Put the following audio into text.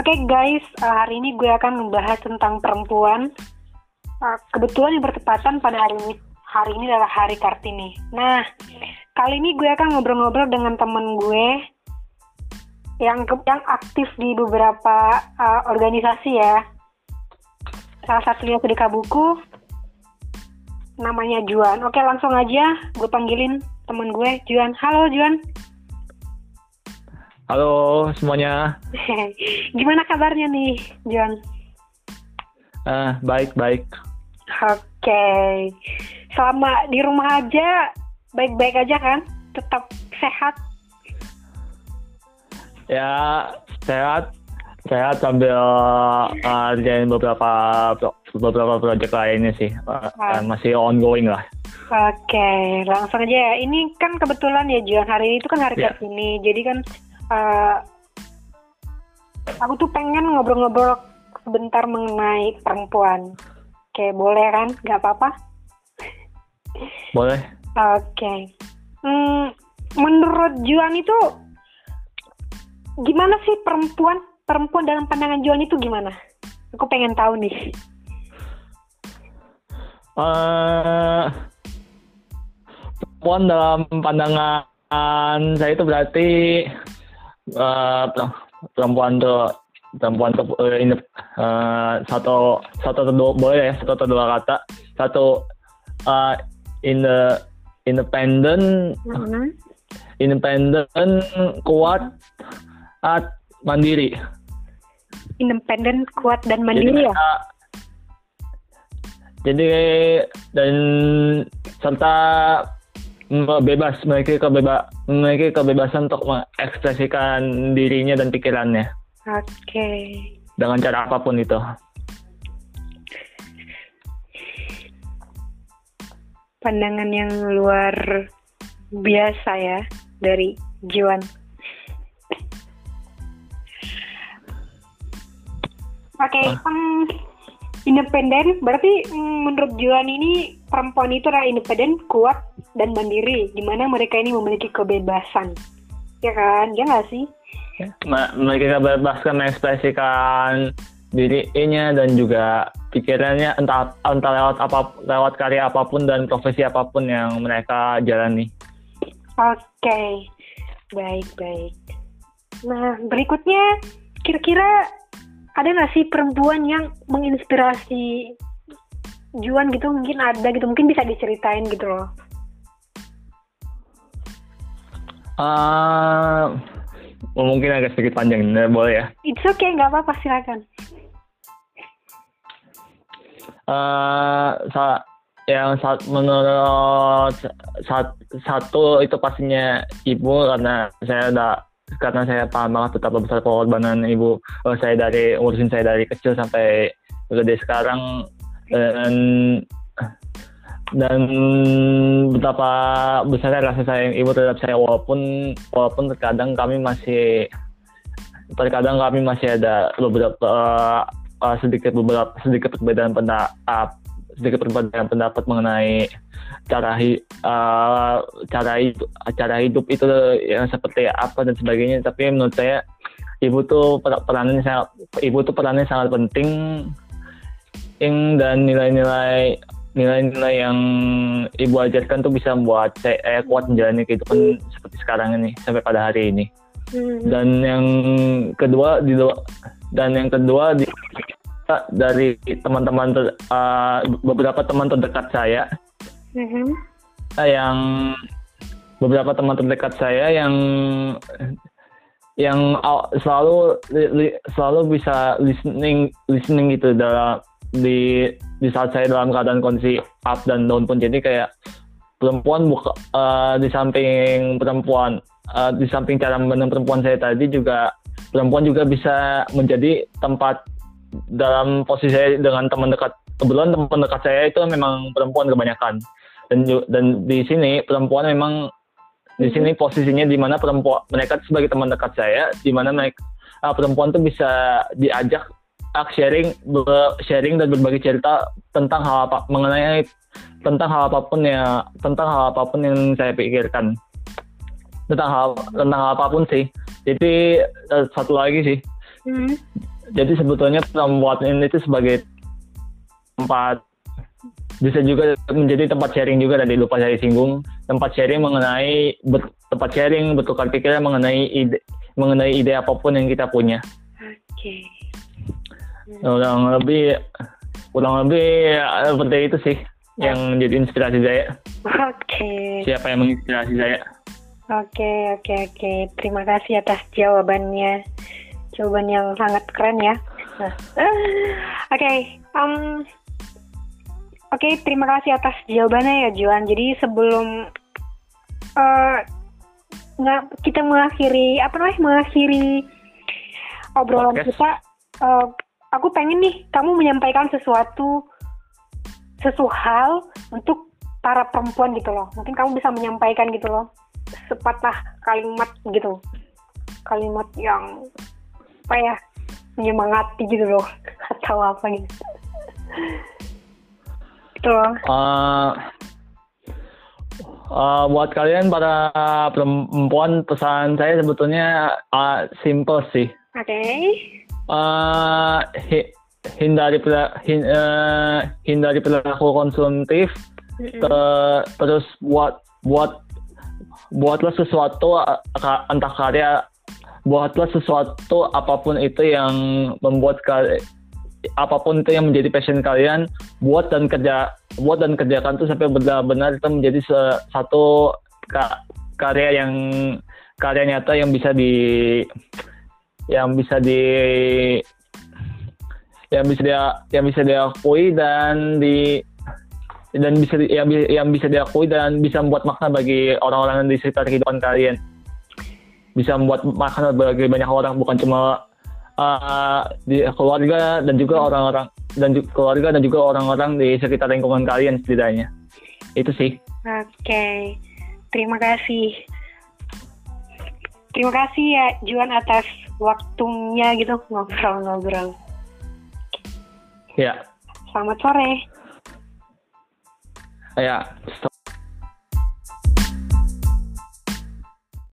Oke guys, uh, hari ini gue akan membahas tentang perempuan. Uh, kebetulan yang bertepatan pada hari ini, hari ini adalah Hari Kartini. Nah, kali ini gue akan ngobrol-ngobrol dengan temen gue yang yang aktif di beberapa uh, organisasi ya. Salah satunya Sedekah Buku, namanya Juan. Oke, langsung aja gue panggilin temen gue, Juan. Halo Juan. Halo semuanya. Gimana kabarnya nih, Juan? Uh, baik baik. Oke. Selama di rumah aja baik-baik aja kan? Tetap sehat? Ya sehat sehat sambil uh, beberapa beberapa proyek lainnya sih uh, masih ongoing lah. Oke, langsung aja ya. Ini kan kebetulan ya Juan hari ini itu kan hari yeah. Kartini, jadi kan uh, aku tuh pengen ngobrol-ngobrol sebentar mengenai perempuan. Oke, boleh kan? Gak apa-apa? Boleh. Oke. Hmm, menurut Juan itu gimana sih perempuan? Perempuan dalam pandangan Juan itu gimana? Aku pengen tahu nih. Uh, perempuan dalam pandangan saya itu berarti uh, perempuan tuh perempuan tuh uh, ini uh, satu satu atau dua boleh ya satu atau dua kata. Satu uh, in the independent mm-hmm. independent kuat at mandiri. Independen kuat dan mandiri jadi, ya? uh, jadi dan serta bebas memiliki kebeba memiliki kebebasan untuk mengekspresikan dirinya dan pikirannya. Oke. Okay. Dengan cara apa pun itu. Pandangan yang luar biasa ya dari Juan. Oke, okay, um, independen berarti mm, menurut Juan ini perempuan itu adalah independen, kuat dan mandiri, di mana mereka ini memiliki kebebasan, ya kan? Ya nggak sih? Ya, mereka kebebasan mengekspresikan dirinya dan juga pikirannya entah entah lewat apa lewat karya apa pun dan profesi apa pun yang mereka jalani. Oke, okay. baik baik. Nah berikutnya kira-kira ada nggak sih perempuan yang menginspirasi Juan gitu mungkin ada gitu mungkin bisa diceritain gitu loh uh, mungkin agak sedikit panjang boleh ya? It's okay nggak apa-apa silakan. Uh, sa yang saat menurut saat satu itu pastinya ibu karena saya udah karena saya paham banget betapa besar pengorbanan ibu uh, saya dari ngurusin saya dari kecil sampai gede sekarang. Dan dan betapa besar rasa sayang ibu terhadap saya walaupun walaupun terkadang kami masih terkadang kami masih ada beberapa uh, uh, sedikit beberapa sedikit perbedaan pendapat sedikit perbedaan pendapat mengenai cara uh, cara hidup cara hidup itu yang seperti apa dan sebagainya. Tapi menurut saya ibu tuh perannya sangat ibu tuh perannya sangat penting dan nilai-nilai nilai-nilai yang ibu ajarkan tuh bisa membuat saya kuat menjalani kehidupan seperti sekarang ini sampai pada hari ini hmm. dan yang kedua di dan yang kedua di dari teman-teman uh, beberapa teman terdekat saya mm-hmm. yang beberapa teman terdekat saya yang yang selalu selalu bisa listening listening gitu dalam di di saat saya dalam keadaan kondisi up dan down pun jadi kayak perempuan buka uh, di samping perempuan uh, di samping cara memandang perempuan saya tadi juga perempuan juga bisa menjadi tempat dalam posisi saya dengan teman dekat. Kebetulan teman dekat saya itu memang perempuan kebanyakan. Dan dan di sini perempuan memang di sini posisinya di mana perempuan mereka sebagai teman dekat saya di mana mereka uh, perempuan tuh bisa diajak sharing sharing dan berbagi cerita tentang hal apa mengenai tentang hal apa pun ya tentang hal apa pun yang saya pikirkan tentang hal tentang hal apa pun sih jadi uh, satu lagi sih hmm jadi sebetulnya perempuan ini itu sebagai tempat bisa juga menjadi tempat sharing juga tadi lupa saya singgung tempat sharing mengenai tempat sharing bertukar pikiran mengenai ide mengenai ide apa pun yang kita punya. Oke. Okay. Kurang lebih kurang lebih eh, seperti itu sih yang jadi inspirasi saya. Oke. Okay. Siapa yang menginspirasi saya? Oke, okay, oke, okay, oke. Okay. Terima kasih atas jawabannya. Jawaban yang sangat keren ya. Nah. oke, okay, um, oke, okay, terima kasih atas jawabannya ya, Juan. Jadi sebelum uh, nggak kita mengakhiri apa namanya mengakhiri obrolan Podcast. kita, uh, aku pengen nih kamu menyampaikan sesuatu sesuatu hal untuk para perempuan gitu loh. Mungkin kamu bisa menyampaikan gitu loh sepatah kalimat gitu. Kalimat yang apa ya menyemangati gitu loh atau apa gitu. gitu loh. Uh, uh, buat kalian para perempuan pesan saya sebetulnya uh, simple sih. Oke. Okay. Uh, hindari hin, uh, hindari perilaku konsumtif mm-hmm. terus buat buat buatlah sesuatu entah karya buatlah sesuatu apa pun itu yang membuat kalian apa pun itu yang menjadi passion kalian buat dan kerja buat dan kerjakan itu sampai benar-benar itu menjadi satu karya yang karya nyata yang bisa di yang bisa di yang bisa dia yang bisa diakui dan di dan bisa yang, yang bisa diakui dan bisa membuat makna bagi orang-orang di sekitar kehidupan kalian. Bisa membuat makna bagi banyak orang bukan cuma uh, di keluarga dan juga orang-orang dan juga keluarga dan juga orang-orang di sekitar lingkungan kalian setidaknya. Itu sih. Oke. Okay. terima kasih. Terima kasih ya Juan atas waktunya gitu ngobrol-ngobrol Ya. Selamat sore. Ya,